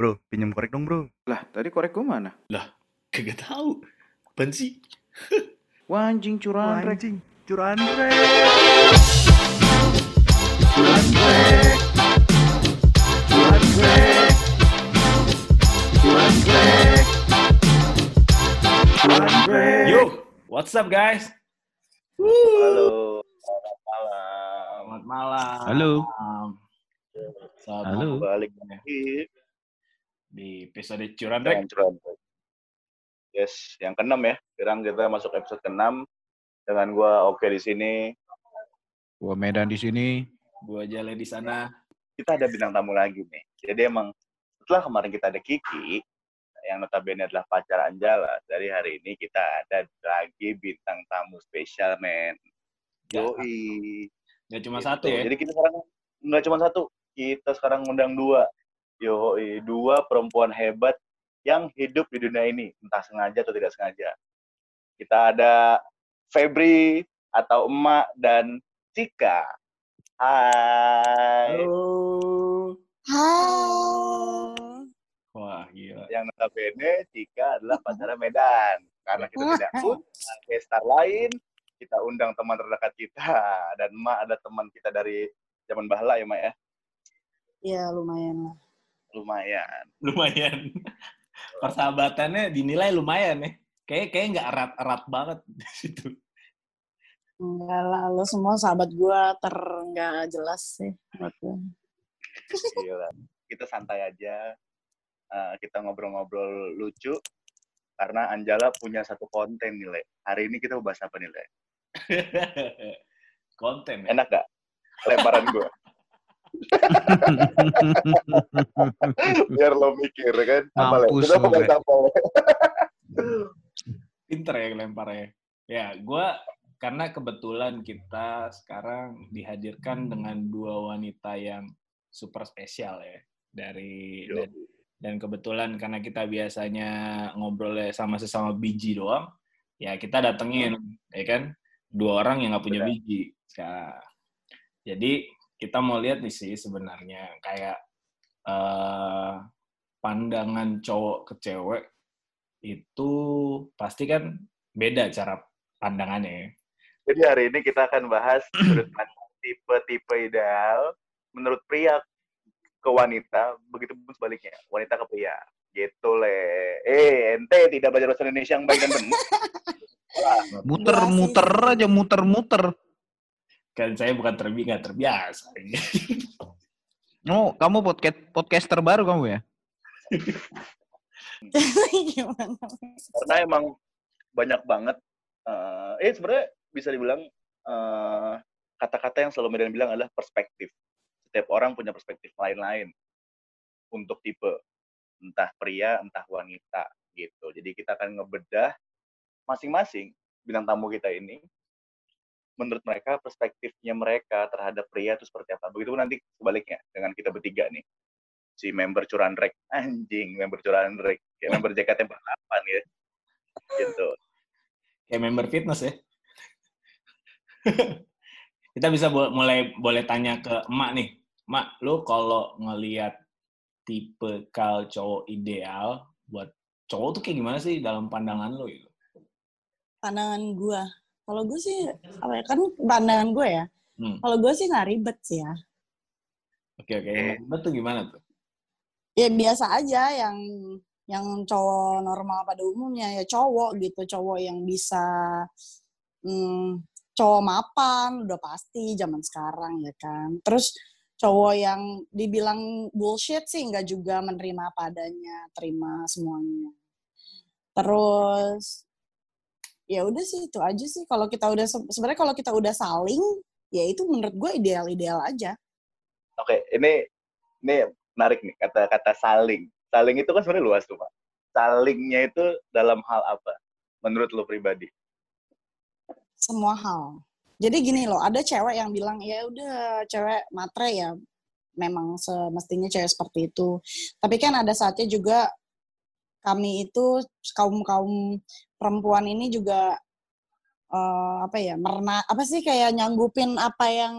Bro, pinjam korek dong bro. Lah, tadi korek gue mana? Kagak tahu. Apaan sih? Wah, anjing curahan rek. Anjing, curahan rek. Curahan rek. Curahan rek. Curahan rek. Curahan rek. Yo, what's up guys? Halo, selamat malam. Selamat malam. Halo. Selamat Halo. Balik lagi di episode Curan dengan Rek. curan. Yes, yang keenam ya. Sekarang kita masuk episode keenam dengan gua oke di sini. Gua Medan di sini. Gua Jale di sana. Kita ada bintang tamu lagi nih. Jadi emang setelah kemarin kita ada Kiki yang notabene adalah pacar Anjala. Dari hari ini kita ada lagi bintang tamu spesial men. Yoi. Gak cuma Gitu. satu ya. Jadi kita sekarang nggak cuma satu, kita sekarang ngundang dua. Yo, dua perempuan hebat yang hidup di dunia ini, entah sengaja atau tidak sengaja. Kita ada Febri atau Emak dan Cika. Hai. Halo. Hai. Wah, gila. Yang notabene Cika adalah pacarnya Medan. Karena kita tidak undang gestar lain, kita undang teman terdekat kita. Dan Emak ada teman kita dari zaman bahla ya, Mak ya. Ya lumayan lah. Lumayan. Lumayan. Persahabatannya dinilai lumayan ya. Kayak kayak nggak erat-erat banget di situ. Enggak lah, lo semua sahabat gua ter nggak jelas sih buat gua. Gila. Kita santai aja. Eh, kita ngobrol-ngobrol lucu. Karena Anjala punya satu konten nih, Le. Hari ini kita bahas apa nih, Le? Konten ya. Enak gak? Lemparan gue. Biar lo mikir, kan? Mampus Kita? Pinter ya lemparnya. Ya, gua karena kebetulan kita sekarang dihadirkan dengan dua wanita yang super spesial ya dari Yo. dan, dan kebetulan karena kita biasanya ngobrolnya sama sesama biji doang, ya kita datengin, ya kan dua orang yang nggak punya Benar. biji. Sekarang. Jadi kita mau lihat nih sih sebenarnya kayak eh, pandangan cowok ke cewek itu pasti kan beda cara pandangannya. ya. Jadi hari ini kita akan bahas sudut pandang tipe-tipe ideal menurut pria ke wanita, begitu pun sebaliknya, wanita ke pria. Gitu, Le. Eh, ente tidak belajar bahasa Indonesia yang baik dan benar. Muter-muter aja, muter-muter. Kan saya bukan terbi nggak terbiasa. Oh, kamu podcast podcaster baru kamu ya? Karena emang banyak banget eh eh sebenarnya bisa dibilang eh, kata-kata yang selalu Medan bilang adalah perspektif setiap orang punya perspektif lain-lain untuk tipe entah pria entah wanita gitu jadi kita akan ngebedah masing-masing bintang tamu kita ini menurut mereka perspektifnya mereka terhadap pria itu seperti apa begitu nanti sebaliknya dengan kita bertiga nih si member curan rek anjing member curan rek kayak member JKT48 ya gitu Kayak member fitness ya. Kita bisa bo- mulai boleh tanya ke emak nih. Mak, lu kalau ngelihat tipe kal cowok ideal buat cowok tuh kayak gimana sih dalam pandangan lu gitu? Pandangan gua. Kalau gue sih, apa ya, kan pandangan gue ya. Hmm. Kalau gue sih nggak ribet sih ya. Oke oke. Yang ribet tuh gimana tuh? Ya biasa aja yang yang cowok normal pada umumnya ya cowok gitu, cowok yang bisa hmm, cowok mapan udah pasti zaman sekarang ya kan. Terus cowok yang dibilang bullshit sih nggak juga menerima padanya, terima semuanya. Terus ya udah sih itu aja sih kalau kita udah se- sebenarnya kalau kita udah saling ya itu menurut gue ideal-ideal aja. Oke, ini ini menarik nih kata-kata saling. Saling itu kan sebenarnya luas tuh, Pak. Salingnya itu dalam hal apa? Menurut lo pribadi? semua hal. Jadi gini loh, ada cewek yang bilang ya udah cewek matre ya, memang semestinya cewek seperti itu. Tapi kan ada saatnya juga kami itu kaum kaum perempuan ini juga eh, apa ya merna apa sih kayak nyanggupin apa yang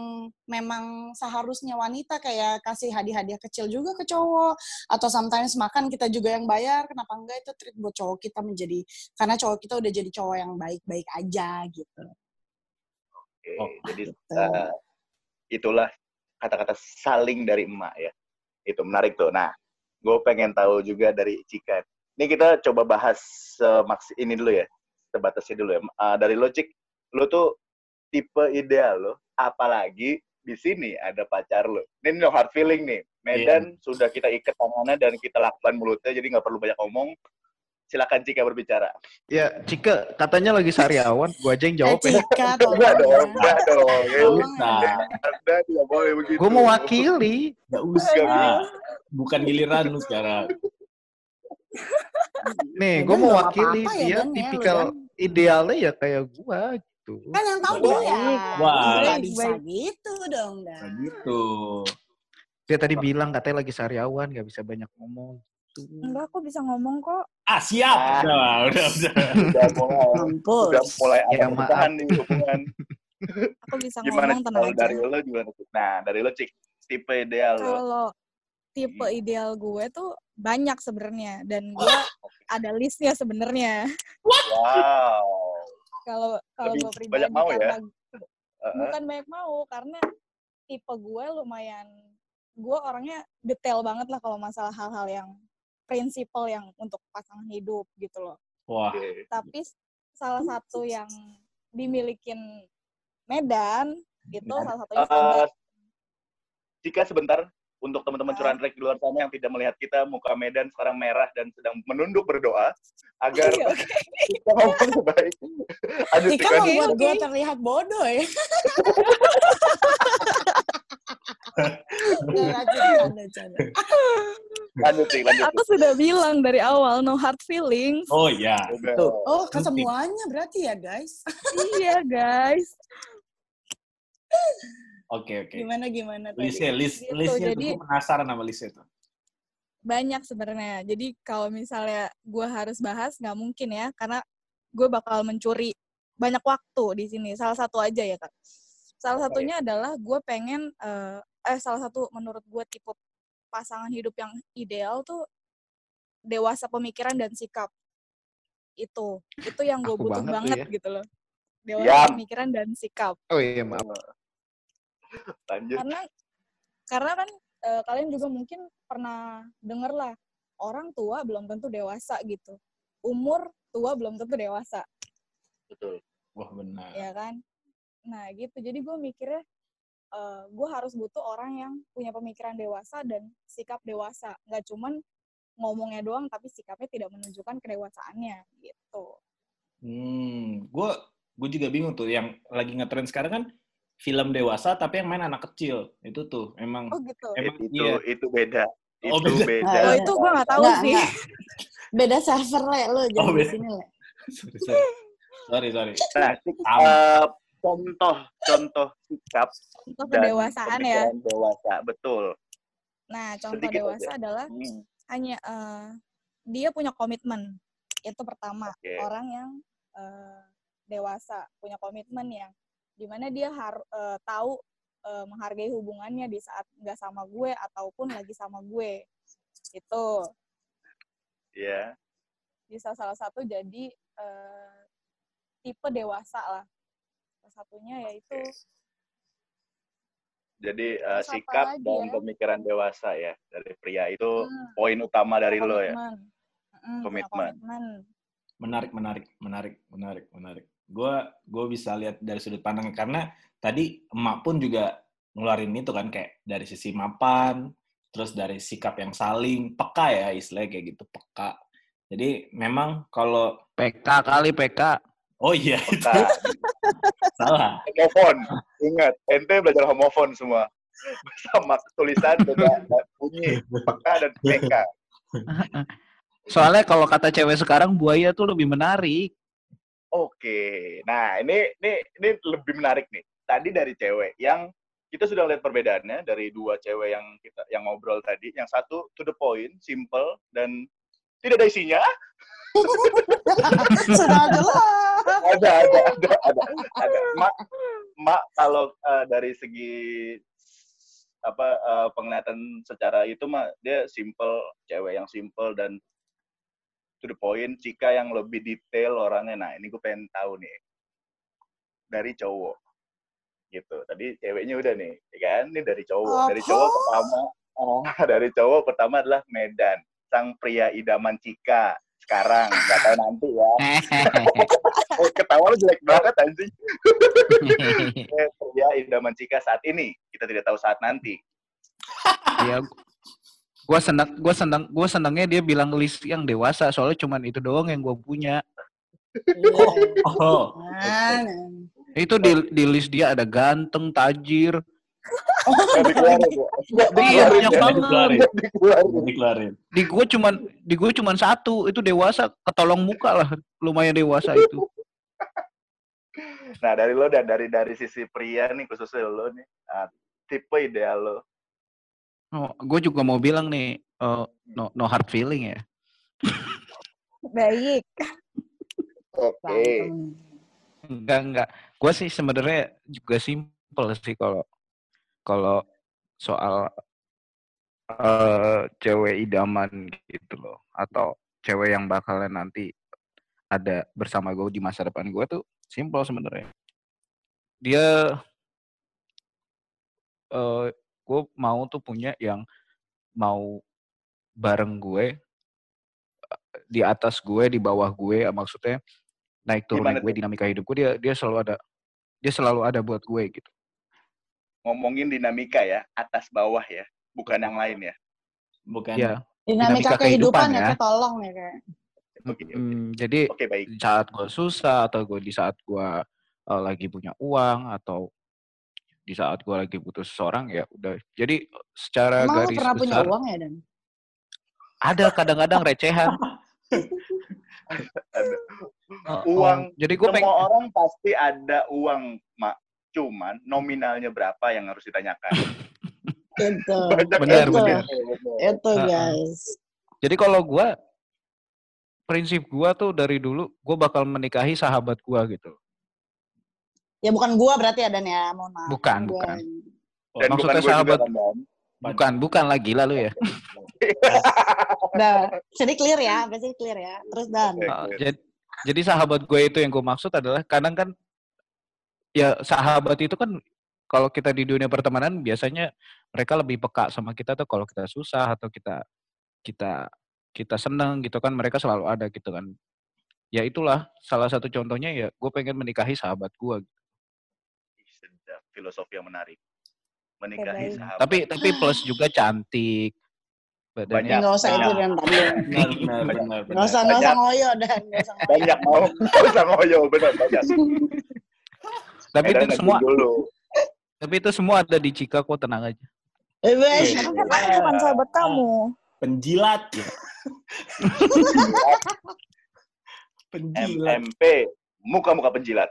memang seharusnya wanita kayak kasih hadiah-hadiah kecil juga ke cowok atau sometimes makan kita juga yang bayar kenapa enggak itu treat buat cowok kita menjadi karena cowok kita udah jadi cowok yang baik-baik aja gitu Oke, Oh, jadi gitu. eh, itulah kata-kata saling dari emak ya. Itu menarik tuh. Nah, gue pengen tahu juga dari Cika. Ini kita coba bahas semaksi ini dulu ya, sebatasnya dulu ya. Eh, dari lo Cik, lo tuh tipe ideal lo, apalagi di sini ada pacar lo. Ini no hard feeling nih. Medan sudah kita ikat tangannya dan kita lakukan mulutnya, jadi nggak perlu banyak ngomong. Silakan Cika berbicara. Ya, Cika katanya lagi sariawan, gua aja yang eh jawab ya. Cika Enggak dong, enggak dong. Tolong Nah. Anda tidak boleh begitu. Gua mewakili. nggak usah. Bukan giliran lu sekarang. Nih, Ya, gua Dan mau wakili apa-apa ya, dia Dan, ya, tipikal Dan. idealnya ya kayak gua gitu. kan yang tahu Wah. dia Wah. bisa baik. gitu dong dah Nah, gitu. Dia tadi bilang katanya lagi sariawan, nggak bisa banyak ngomong. Tuh. Enggak, aku bisa ngomong kok. Ah, siap. Ah. Udah, udah, udah. Udah mulai, udah mulai ada Ya, nih hubungan. Aku bisa Gimana ngomong tenang aja. dari lo gimana? Nah, dari lo Cik, tipe ideal lo. Kalau tipe Hmm. ideal gue tuh banyak sebenarnya dan gue ada listnya sebenarnya. Wow. Kalau kalau gue pribadi banyak mau ya? Heeh. bukan banyak mau karena tipe gue lumayan gue orangnya detail banget lah kalau masalah hal-hal yang prinsipal yang untuk pasangan hidup gitu loh. Wah. Tapi salah satu yang dimilikin Medan itu salah satunya Eh, sahabat. Cika sebentar untuk teman-teman Ah. curantrek di luar sana yang tidak melihat kita, muka Medan sekarang merah dan sedang menunduk berdoa agar Oke, oke. kita ngomong sebaik. Lanjut Cik, mau lanjut. buat oke. gue terlihat bodoh ya. Lanjut Cik, lanjut. Aku sudah bilang dari awal no hard feelings. oh ya. Udah. oh ke semuanya berarti ya guys iya guys. Oke, oke. gimana gimana tadi Listnya, list, Gitu, listnya jadi- tuh gue penasaran sama listnya tuh. Banyak sebenarnya. Jadi kalau misalnya gue harus bahas nggak mungkin ya karena gue bakal mencuri banyak waktu di sini. Salah satu aja ya kak. Salah satunya adalah gue pengen eh, eh salah satu menurut gue tipe pasangan hidup yang ideal tuh dewasa pemikiran dan sikap itu itu yang gue butuh banget banget, ya. gitu loh dewasa Yam. pemikiran dan sikap Oh iya, maaf. Lanjut. karena karena kan eh, kalian juga mungkin pernah denger lah orang tua belum tentu dewasa gitu. Umur tua belum tentu dewasa. Betul. Wah, benar. ya kan? Nah gitu. Jadi gue mikirnya eh gue harus butuh orang yang punya pemikiran dewasa dan sikap dewasa. Nggak cuman ngomongnya doang tapi sikapnya tidak menunjukkan kedewasaannya gitu. Hmm, gue gue juga bingung tuh. Yang lagi ngetren sekarang kan film dewasa tapi yang main anak kecil itu tuh emang oh gitu emang itu iya. itu beda. Oh, itu beda. beda. oh itu gue nggak tahu sih beda server le lo jangan Oh, di sini le sorry, sorry. sorry sorry. Nah, eh, contoh contoh sikap dan kedewasaan ya dewasa, betul. nah contoh Sedikit dewasa aja. adalah Hmm. hanya eh, dia punya komitmen itu pertama Oke. orang yang eh, dewasa punya komitmen yang di mana dia harus tahu eh, menghargai hubungannya di saat nggak sama gue ataupun lagi sama gue itu Iya. bisa salah satu jadi eh, tipe dewasa lah salah satunya yaitu Jadi eh, Terus apa sikap dan ya? pemikiran dewasa ya dari pria itu hmm, poin utama dari lo ya. komitmen. Mm, punya Komitmen. komitmen menarik menarik menarik menarik menarik gue gue bisa lihat dari sudut pandang karena tadi emak pun juga ngeluarin itu kan kayak dari sisi mapan terus dari sikap yang saling peka ya istilahnya kayak gitu peka jadi memang kalau PK kali PK. oh iya itu salah homofon. Ingat, ente belajar homofon semua. Sama tulisan beda bunyi, peka dan PK. Soalnya kalau kata cewek sekarang buaya tuh lebih menarik. Oke. Nah, ini ini ini lebih menarik nih. Tadi dari cewek yang kita sudah lihat perbedaannya dari dua cewek yang kita yang ngobrol tadi. Yang satu to the point, simple dan tidak ada isinya Sudah jelas. ada ada ada ada ada mak mak kalau eh, dari segi apa eh, penglihatan secara itu mah dia simple cewek yang simple dan to the point Cika yang lebih detail orangnya. Nah ini gue pengen tahu nih dari cowok. Gitu. Tadi ceweknya udah nih ya kan? Ini dari cowok. Dari cowok pertama oh, dari cowok pertama adalah Medan. Sang pria idaman Cika. Sekarang nggak tahu nanti ya. Oh, ketawa lu jelek banget anjing. Eh, pria idaman Cika saat ini. Kita tidak tahu saat nanti. Iya. Gua senang, gua senang, gua senangnya dia bilang list yang dewasa soalnya cuman itu doang yang gua punya. Oh, Nah, Itu di, di list dia ada ganteng, tajir. ya Iya, banyak ya banget. dikeluarin. nggak dikeluarin Dikeluarin. Di gua cuman di gua cuman satu, itu dewasa, ketolong muka lah. Lumayan dewasa itu. nah dari lo dan dari dari sisi pria nih khususnya lo nih ah, tipe ideal lo Oh, gue juga mau bilang nih, eh, no, no hard feeling ya. Baik. oke berantem. Enggak, enggak. Gue sih sebenarnya juga simpel sih kalau kalau soal eh cewek idaman gitu loh, atau cewek yang bakalan nanti ada bersama gue di masa depan gue tuh simpel sebenarnya. Dia eh gue mau tuh punya yang mau bareng gue di atas gue, di bawah gue, maksudnya naik Gimana gue dinamika hidup gue dia dia selalu ada dia selalu ada buat gue gitu. ngomongin dinamika ya atas bawah ya bukan yang lain ya Bukan. Ya, Dinamika Dinamika kehidupan kehidupan ya, ya. kayak tolong ya kayak. oke oke mm, jadi oke baik di saat gue susah atau gue di saat gue eh, lagi punya uang atau di saat gue lagi butuh seseorang ya udah. Jadi secara Emang garis pernah punya besar uang ya Dan? ada kadang-kadang recehan. Ada. Uang. Jadi gue semua pengen orang pasti ada uang mak cuman nominalnya berapa yang harus ditanyakan Itu. Benar, itu. benar. Itu Heeh. guys. Jadi kalau gue prinsip gue tuh dari dulu gue bakal menikahi sahabat gue gitu. Ya bukan gua berarti ya Dan ya, mohon maaf. Bukan, Gua bukan. ini. dan Maksudnya bukan juga sahabat- Bang? Bukan, bukan lagi lalu ya. Udah, jadi clear ya, pasti clear ya. Terus Dan. Oke, clear. jadi, jadi sahabat gue itu yang gue maksud adalah kadang kan ya sahabat itu kan kalau kita di dunia pertemanan biasanya mereka lebih peka sama kita tuh kalau kita susah atau kita kita kita seneng gitu kan mereka selalu ada gitu kan. Ya itulah salah satu contohnya ya gue pengen menikahi sahabat gue. Sedap. Filosofi yang menarik menikahi sahabat Tapi tapi plus juga cantik. Badannya Banyak. Nggak usah itu. Dan tadi. Benar, benar, benar, Nggak benar. usah, nggak usah ngoyo Dan. Banyak mau nggak usah ngoyo benar banyak Tapi itu semua dulu tapi itu semua ada di Cika kok tenang aja. Eh, weh. Karena kan sahabat kamu. Penjilat ya. Penjilat. MMP muka-muka penjilat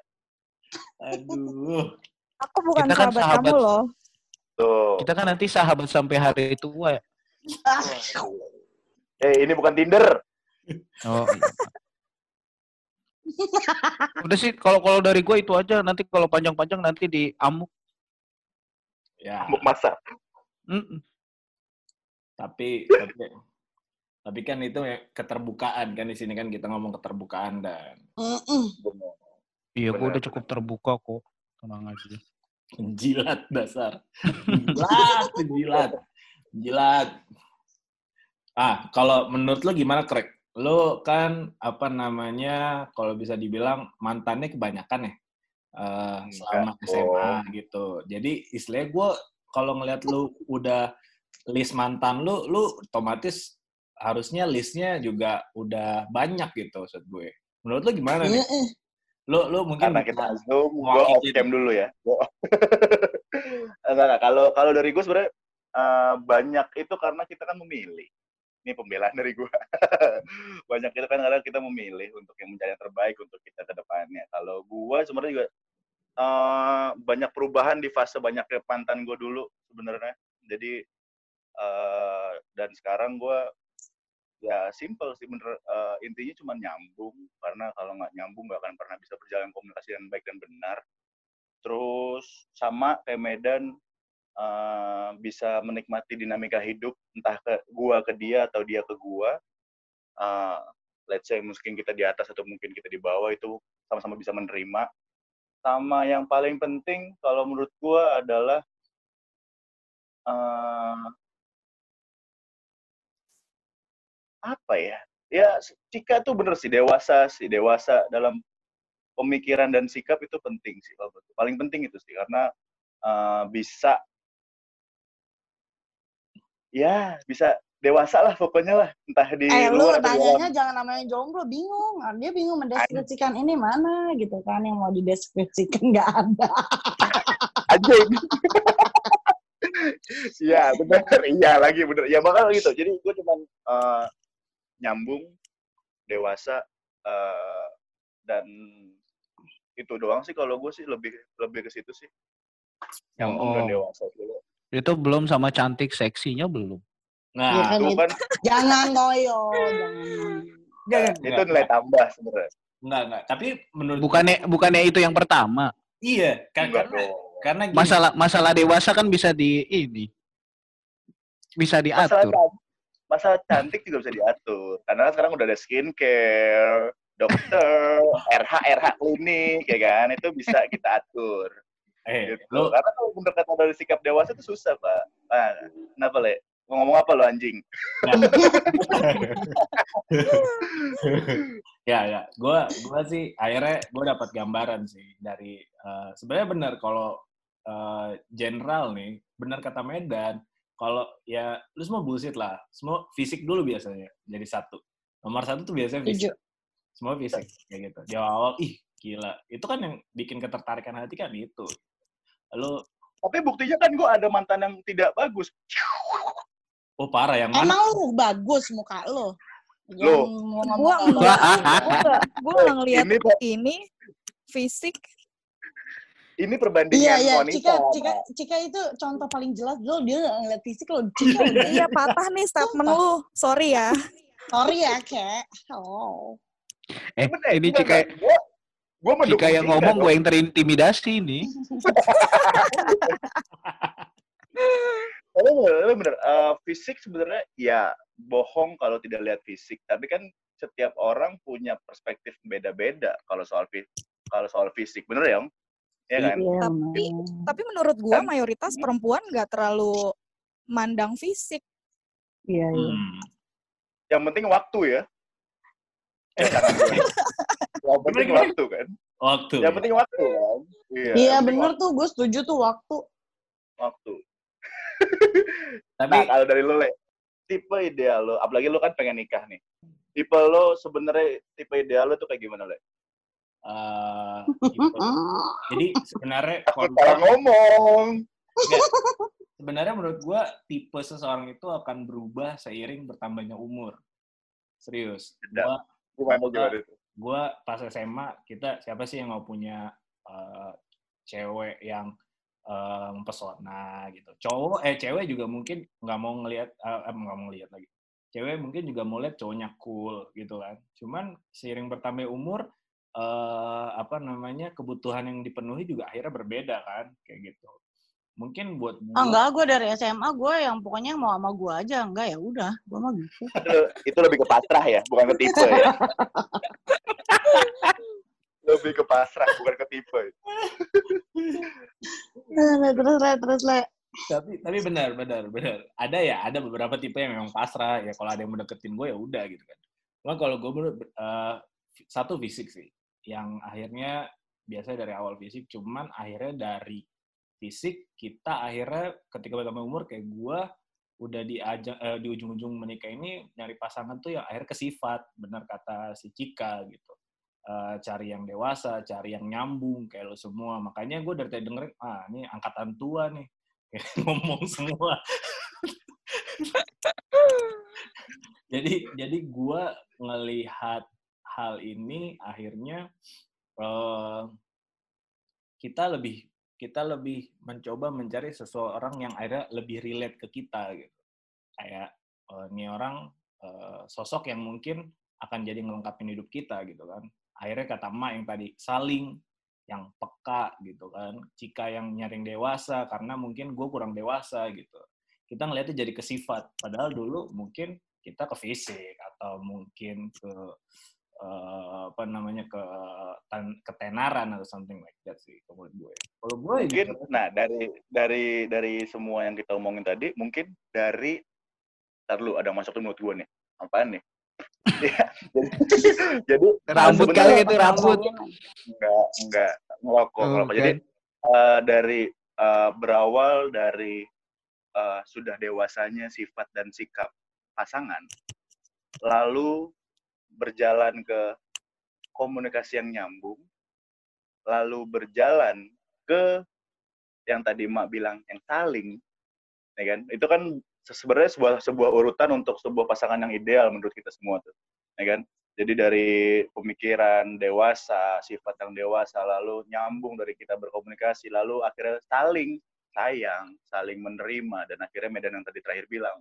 Aduh. Aku bukan Kita kan sahabat, sahabat. kamu loh. tuh Kita kan nanti sahabat sampai hari tua ya. Ah, eh ini bukan Tinder Oh iya. Udah sih kalau kalau dari gue itu aja nanti kalau panjang-panjang nanti di amuk. Ya, amuk masa Mm-mm. tapi tapi tapi kan itu ya keterbukaan kan di sini kan kita ngomong keterbukaan dan mm-mm. Bener. Iya, gue udah cukup terbuka kok. Tenang aja. Penjilat dasar. Penjilat, penjilat. Penjilat. Ah, kalau menurut lo gimana, Krek? Lo kan apa namanya kalau bisa dibilang mantannya kebanyakan ya. eh, selama Enggak, SMA gitu. Jadi istilahnya gue kalau ngeliat lu udah list mantan lu, lu otomatis harusnya listnya juga udah banyak gitu maksud gue. Menurut lu gimana nih? Lu lu mungkin karena kita zoom gue off cam dulu ya. Enggak kalau kalau dari gue sebenarnya eh, banyak itu karena kita kan memilih. Ini pembelaan dari gue banyak itu kan karena kita memilih untuk yang mencari yang terbaik untuk kita ke depannya. Kalau gue sebenarnya juga eh, banyak perubahan di fase banyaknya mantan gue dulu sebenarnya. Jadi eh, dan sekarang gue ya simple sih bener eh, intinya cuma nyambung. Karena kalau nggak nyambung nggak akan pernah bisa berjalan komunikasi dengan baik dan benar. Terus sama kayak Medan eh, bisa menikmati dinamika hidup entah ke gua ke dia atau dia ke gua. Eh, let's say mungkin kita di atas atau mungkin kita di bawah itu sama-sama bisa menerima. Sama yang paling penting kalau menurut gua adalah eh, apa ya ya Cika tuh bener sih dewasa sih dewasa dalam pemikiran dan sikap itu penting sih kalau paling penting itu sih karena eh, bisa ya bisa dewasa lah pokoknya lah entah di Eh lu luar di dalam nanyanya jangan namanya jomblo, bingung. Ah, Dia bingung mendeskripsikan ini mana gitu kan yang mau dideskripsikan nggak ada. anjing Iya bener, iya lagi bener. Ya bakal gitu. Jadi gue cuman eh, nyambung, dewasa, eh, dan itu doang sih kalau gue sih lebih lebih ke situ sih. Nyambung dan Oh. dewasa dulu. Itu belum sama cantik seksinya belum. Nah, Iya kan Itu kan Jangan Toyo, jangan. itu nilai tambah sebenarnya. enggak, enggak. Tapi menurut Bukannya bukannya itu yang pertama. iya, kan, Enggak karena dong. karena gini, Masalah masalah dewasa kan bisa di ini. Bisa Masalah, diatur. can- masalah cantik juga bisa diatur. Karena kan sekarang udah ada skincare, dokter, RH, RH klinik, ya kan? Itu bisa kita atur. eh, gitu. lu Karena kalau bener kata dari sikap dewasa itu susah, Pak. Ah, kenapa, Le? Mau ngomong apa lo anjing? ya ya gua gua sih akhirnya gua dapat gambaran sih dari eh, sebenarnya benar kalau eh, general nih benar kata Medan kalau ya lu semua bullshit lah. Semua fisik dulu biasanya jadi satu. Nomor satu tuh biasanya fisik. Setuju. semua fisik kayak gitu. Di awal ih gila. Itu kan yang bikin ketertarikan hati kan itu. Lalu Tapi buktinya kan gue ada mantan yang tidak bagus. oh parah. Yang mana? Emang lu bagus muka gua enggak, gua enggak ngeliat Ini ini fisik ini perbandingan Iya iya, wanita. Cika, Cika, Cika itu contoh paling jelas dulu dia ngeliat fisik lo. Cika udah iya patah nih statement lu. Sorry ya. sorry ya kek. Oh. Eh, Bener, ini Cika enggak. Gua, gua mendukung Cika yang ngomong gue yang terintimidasi nih. Tapi bener, bener. Eh, fisik sebenarnya ya bohong kalau tidak lihat fisik. Tapi kan setiap orang punya perspektif beda-beda kalau soal fi- kalau soal fisik, bener ya? Om? Iya kan? Iya, Tapi tapi menurut gua Kan- mayoritas perempuan nggak terlalu mandang fisik. Iya, iya. Hmm. Yang penting waktu ya. Eh. Yang penting waktu kan. waktu Yang penting waktu kan. Iya, Iya bener tuh, gue setuju tuh waktu. Waktu. tapi Nah, kalau dari lo, Le, tipe ideal lo, apalagi lo kan pengen nikah nih. Tipe lo sebenarnya tipe ideal lo tuh kayak gimana, Le? Eh, gitu. jadi sebenarnya kalau- ngomong. sebenarnya menurut gua tipe seseorang itu akan berubah seiring bertambahnya umur. Serius. Itu? gua pas SMA kita siapa sih yang mau punya eh, cewek yang eh, mempesona gitu. Cowok eh cewek juga mungkin nggak mau ngelihat eh, nggak mau ngelihat lagi. Cewek mungkin juga mau lihat cowoknya cool gitu kan. Cuman seiring bertambah umur eh, apa namanya kebutuhan yang dipenuhi juga akhirnya berbeda kan kayak gitu. Mungkin buat Oh gua- enggak, gue dari SMA gue yang pokoknya mau sama gue aja. Enggak ya udah, gue mah gitu. Itu, itu lebih ke pasrah ya, bukan ke tipe ya. lebih ke pasrah, bukan ke tipe. Nah, terus le, terus le. tapi tapi benar benar benar ada ya ada beberapa tipe yang memang pasrah ya kalau ada yang mendeketin gue ya udah gitu kan cuma kalau gue menurut eh, satu fisik sih yang akhirnya biasanya dari awal fisik cuman akhirnya dari fisik kita akhirnya ketika bertambah umur kayak gue udah di eh, di ujung-ujung menikah ini nyari pasangan tuh yang akhirnya ke sifat benar kata si Cika gitu. Eh, cari yang dewasa cari yang nyambung kayak lo semua. Makanya gue dari tadi dengerin ah ini angkatan tua nih. Kayak ngomong semua. jadi jadi gua ngelihat hal ini akhirnya eh, kita lebih kita lebih mencoba mencari seseorang yang akhirnya lebih relate ke kita gitu. Kayak eh, ini orang eh, sosok yang mungkin akan jadi ngelengkapin hidup kita gitu kan. Akhirnya kata emak yang tadi saling yang peka gitu kan. Jika yang nyaring dewasa karena mungkin gue kurang dewasa gitu. Kita ngeliatnya jadi ke sifat. Padahal dulu mungkin kita ke fisik atau mungkin ke eh, apa namanya ke tan- ketenaran atau something like that sih kalau menurut gue. Kalau gue ya mungkin gitu. nah dari dari dari semua yang kita omongin tadi mungkin dari ntar lu ada yang masuk tuh menurut gue nih apaan nih Ya, jadi jadi Rambut sebenarnya kali itu rambut. enggak enggak ngerokok Oh, jadi eh, dari eh, berawal dari eh, sudah dewasanya sifat dan sikap pasangan lalu berjalan ke komunikasi yang nyambung lalu berjalan ke yang tadi Mak bilang yang saling ya kan? Itu kan se- sebenarnya sebuah sebuah urutan untuk sebuah pasangan yang ideal menurut kita semua tuh ya kan? Jadi dari pemikiran dewasa sifat yang dewasa lalu nyambung dari kita berkomunikasi lalu akhirnya saling sayang saling menerima dan akhirnya Medan yang tadi terakhir bilang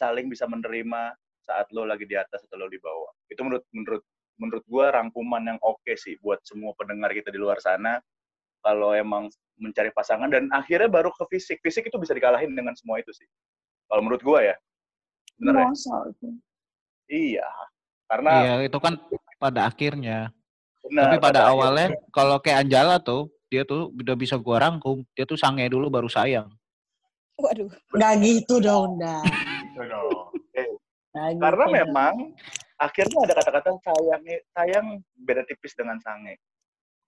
saling bisa menerima saat lo lagi di atas atau lo di bawah itu menurut menurut menurut gua rangkuman yang oke sih buat semua pendengar kita di luar sana kalau emang mencari pasangan dan akhirnya baru ke fisik fisik itu bisa dikalahin dengan semua itu sih kalau menurut gua ya bener ya itu. iya karena Iya, itu kan pada akhirnya. benar Tapi pada akhirnya. awalnya kalau kayak Anjala tuh, dia tuh udah bisa gua rangkum. Dia tuh sange dulu baru sayang. Waduh. Nggak gitu dong, dah. Gitu dong. Nggak gitu karena dong. memang akhirnya ada kata-kata sayang sayang beda tipis dengan sange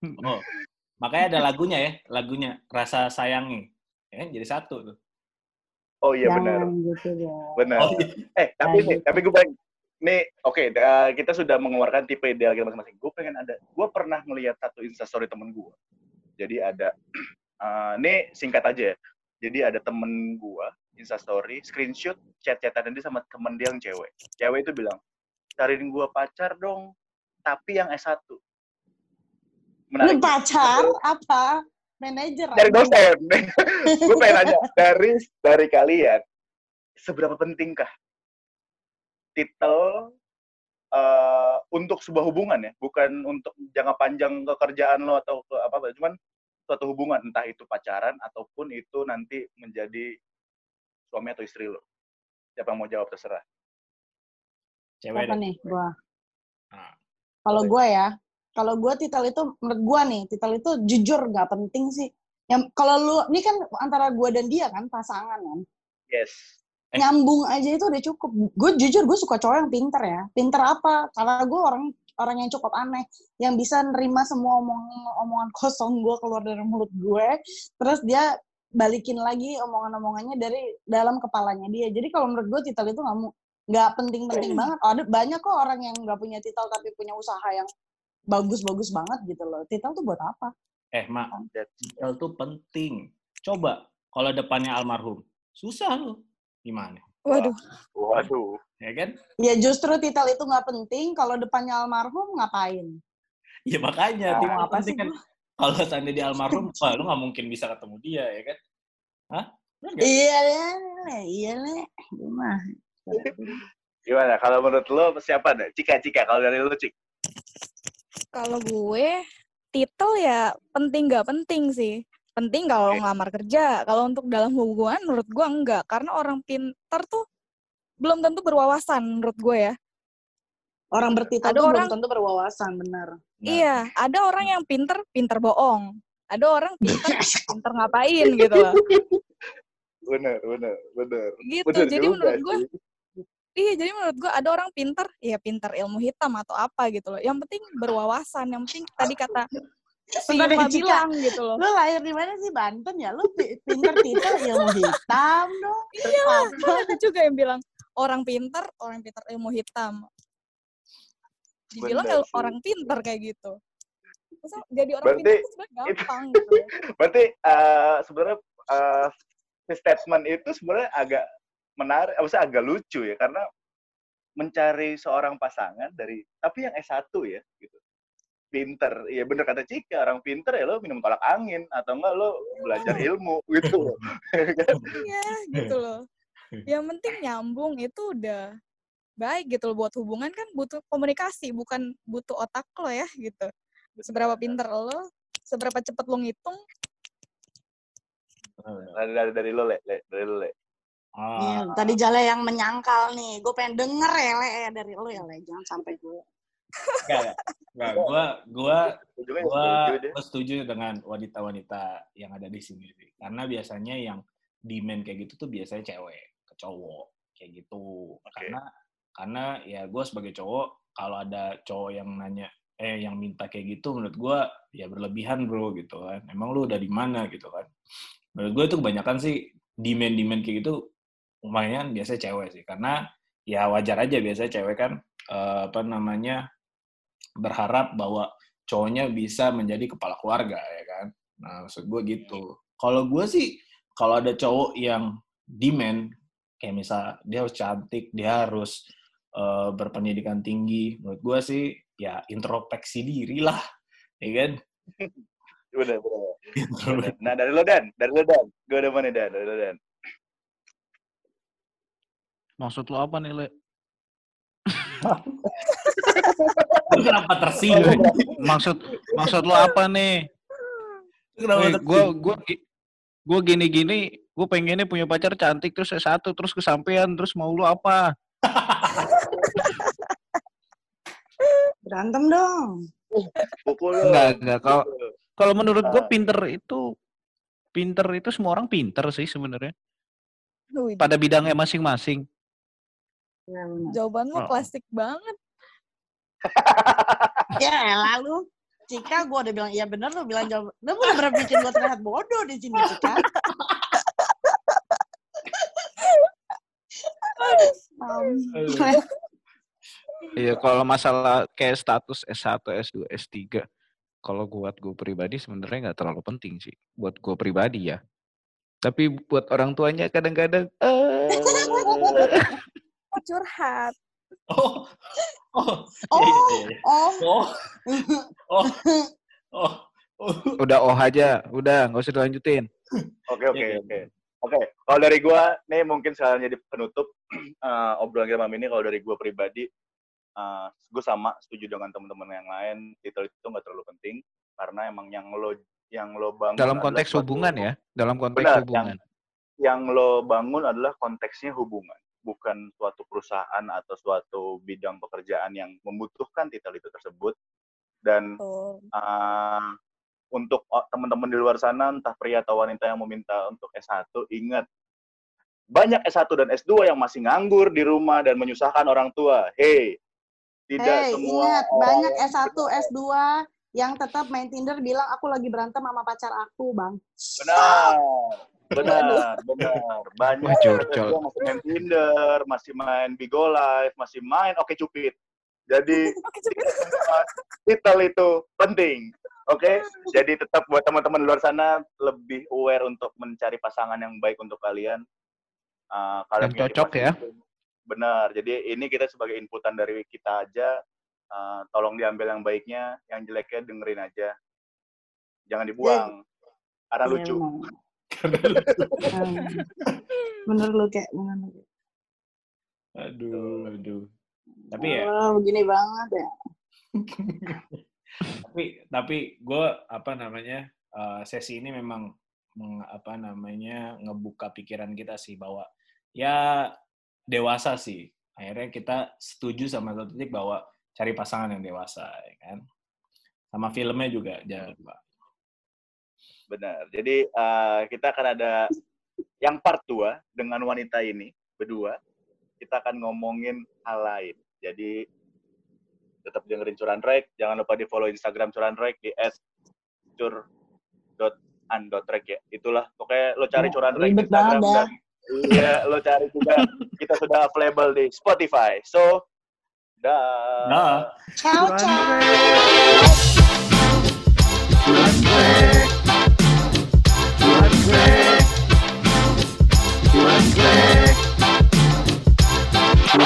Oh, makanya ada lagunya ya, lagunya rasa sayangi. Ya, kan? jadi satu tuh. oh iya benar gitu dong. benar Oh, iya. eh tapi Nah, nih tapi gue pengen nih oke da- kita sudah mengeluarkan tipe ideal kita masing-masing gue pengen ada gue pernah melihat satu instastory temen gue jadi ada eh, ini singkat aja ya jadi ada temen gue instastory screenshot chat-chatan dia sama temen dia yang cewek. Cewek itu bilang cariin gue pacar dong tapi yang S1 Lu menarik. Pacar? Apa? Manajer. dari dosen. Gue pengen nanya dari dari kalian seberapa pentingkah titel eh, untuk sebuah hubungan ya? Bukan untuk jangka panjang kekerjaan lo atau ke apa apa cuman suatu hubungan entah itu pacaran ataupun itu nanti menjadi suami atau istri lo siapa yang mau jawab terserah Cewek Apa nih gua? Nah, Kalau gua ya, kalau gua titel itu menurut gua nih, titel itu jujur nggak penting sih. Yang kalau lu ini kan antara gua dan dia kan pasangan kan. yes. Nyambung aja itu udah cukup. Gue jujur gue suka cowok yang pinter ya. Pinter apa? Karena gue orang orang yang cukup aneh yang bisa nerima semua omongan omongan kosong gue keluar dari mulut gue terus dia balikin lagi omongan-omongannya dari dalam kepalanya dia jadi kalau menurut gue titel itu nggak nggak penting-penting banget ada banyak kok orang yang nggak punya titel tapi punya usaha yang bagus-bagus banget gitu loh titel tuh buat apa eh, Mak, That's- titel tuh penting. Coba kalau depannya almarhum, susah lu. Gimana? Waduh. waduh Ya kan? ya justru titel itu nggak penting kalau depannya almarhum ngapain Ya makanya, Ngomong titel apa sih kan. Kalau seandainya di almarhum, wah lu nggak mungkin bisa ketemu dia, ya kan? Hah? Iya lah iya lah gimana gimana kalau menurut lo siapa deh cika cika kalau dari lo cik Kalau gue, titel ya penting nggak penting sih. Penting kalau ngelamar kerja. Kalau untuk dalam hubungan, menurut gue enggak. Karena orang pinter tuh belum tentu berwawasan menurut gue ya. orang bertitel Ada tuh belum orang- tentu berwawasan benar Nah, Iya, ada orang yang pinter, pinter bohong. Ada orang pinter, pinter ngapain gitu loh. bener bener bener Gitu. bener Jadi juga menurut gue, iya jadi menurut gue ada orang pinter, ya pinter ilmu hitam atau apa gitu loh. Yang penting berwawasan, yang penting tadi kata Yuka Cika. bilang gitu loh. lu lahir di mana sih Banten ya lu pi- pinter titel ilmu hitam dong Iya, ada juga yang bilang orang pinter, orang pinter ilmu hitam. Dibilang Bener sih. orang pinter kayak gitu. Terus jadi orang Berarti pinter tuh sebenarnya itu- gampang gitu. loh. berarti eh, sebenarnya eh, si statement itu sebenarnya agak menarik, maksudnya agak lucu ya karena mencari seorang pasangan dari tapi yang S1 ya gitu. Pinter, iya bener kata Cika, orang pinter ya lo minum tolak angin atau enggak lo belajar ilmu gitu loh. Iya, gitu loh. yang penting nyambung itu udah baik gitu loh buat hubungan kan butuh komunikasi bukan butuh otak lo ya gitu seberapa pinter lo seberapa cepet lo ngitung Dari, dari, dari lo, Le. Le. Dari lo, Le. Nih, Ah, tadi Jale yang menyangkal nih. Gue pengen denger ya, Le, ya, dari lo ya, Le. Jangan sampai gue. Enggak, enggak. Gua, gua, gua, gua setuju dengan wanita-wanita yang ada di sini. Karena biasanya yang demand kayak gitu tuh biasanya cewek ke cowok kayak gitu. Karena, karena ya gue sebagai cowok kalau ada cowok yang nanya eh yang minta kayak gitu menurut gua ya berlebihan bro gitu kan. Emang lu udah di mana gitu kan. Menurut gue itu kebanyakan sih demand-demand kayak gitu lumayan biasanya cewek sih. Karena ya wajar aja biasanya cewek kan eh, apa namanya berharap bahwa cowoknya bisa menjadi kepala keluarga ya kan. Nah maksud gue gitu. Kalau gue sih kalau ada cowok yang demand kayak misal dia harus cantik, dia harus eh, berpendidikan tinggi, menurut gue sih ya introspeksi diri lah, ya kan? Udah, udah. Introspeksi. udah. Nah, dari lo, Dan. Dari lo, Dan. Gue udah mana, Dan. Dari lo, Dan. Maksud lo apa nih, Le? Kenapa tersinggung? Maksud maksud lo apa nih? Kenapa gua gi- gua gini-gini, gua pengennya punya pacar cantik terus S1 terus kesampean terus mau lu apa? Berantem dong. Enggak, enggak. Kalau kalau menurut gua Ah. pinter itu pinter itu semua orang pinter sih sebenarnya. Pada bidangnya masing-masing. Ya, benar. jawaban lo Oh. plastik banget Ya, lalu. Cika, gue udah bilang, iya bener lu bilang jawab. Lu bener-bener bikin gue terlihat bodoh di sini, Cika. Iya, kalau masalah kayak status S1, S2, S3, kalau buat gue pribadi sebenarnya nggak terlalu penting sih. Buat gue pribadi ya. Tapi buat orang tuanya kadang-kadang, Oh, curhat Oh, oh, Oh. iya, iya, iya. oh, oh, oh, oh, oh. udah oh aja, udah nggak usah dilanjutin. Oke, oke, oke. Oke, kalau dari gua nih mungkin sekalian jadi penutup eh, obrolan kita malam ini kalau dari gua pribadi eh gue sama setuju dengan teman-teman yang lain titel itu nggak terlalu penting karena emang yang lo yang lo bangun Dalam konteks suatu- hubungan ya, dalam konteks Benar, hubungan. yang lo bangun adalah konteksnya hubungan bukan suatu perusahaan atau suatu bidang pekerjaan yang membutuhkan titel itu tersebut dan tuh uh, untuk teman-teman di luar sana entah pria atau wanita yang meminta untuk S1 ingat banyak S1 dan S2 yang masih nganggur di rumah dan menyusahkan orang tua. Hey, tidak hey, semua ingat, orang banyak yang S1, S2 yang tetap main Tinder bilang, aku lagi berantem sama pacar aku, Bang. benar. Benar, benar. Banyak Wah, S1 curcol. S2 masih main Tinder, masih main Bigo Live, masih main Oke Cupid. Jadi titel itu penting. Oke, jadi tetap buat teman-teman di luar sana lebih aware untuk mencari pasangan yang baik untuk kalian. Uh, kalian Yang cocok ya. Benar. Jadi ini kita sebagai inputan dari kita aja. uh, tolong diambil yang baiknya, yang jeleknya dengerin aja. Jangan dibuang. Karena Iya, lucu. Hmm. Bener lu kayak bener lu. Aduh, aduh. Tapi ya, Oh, begini banget ya. tapi tapi gue apa namanya eh, sesi ini memang meng- apa namanya ngebuka pikiran kita sih bahwa ya dewasa sih akhirnya kita setuju sama satu titik bahwa cari pasangan yang dewasa ya kan sama filmnya juga jangan lupa Benar. Jadi uh, kita akan ada yang part 2 dengan wanita ini berdua. Kita akan ngomongin hal lain. Jadi tetap dengerin Curan Rek. Jangan lupa di follow Instagram Curan Rek di @cur.an.rek ya. Itulah pokoknya lo cari Ya, Curan Rek di Instagram dan iya lo cari juga kita sudah available di Spotify. So dah. nah Ciao, Curan ciao.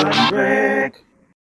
Break.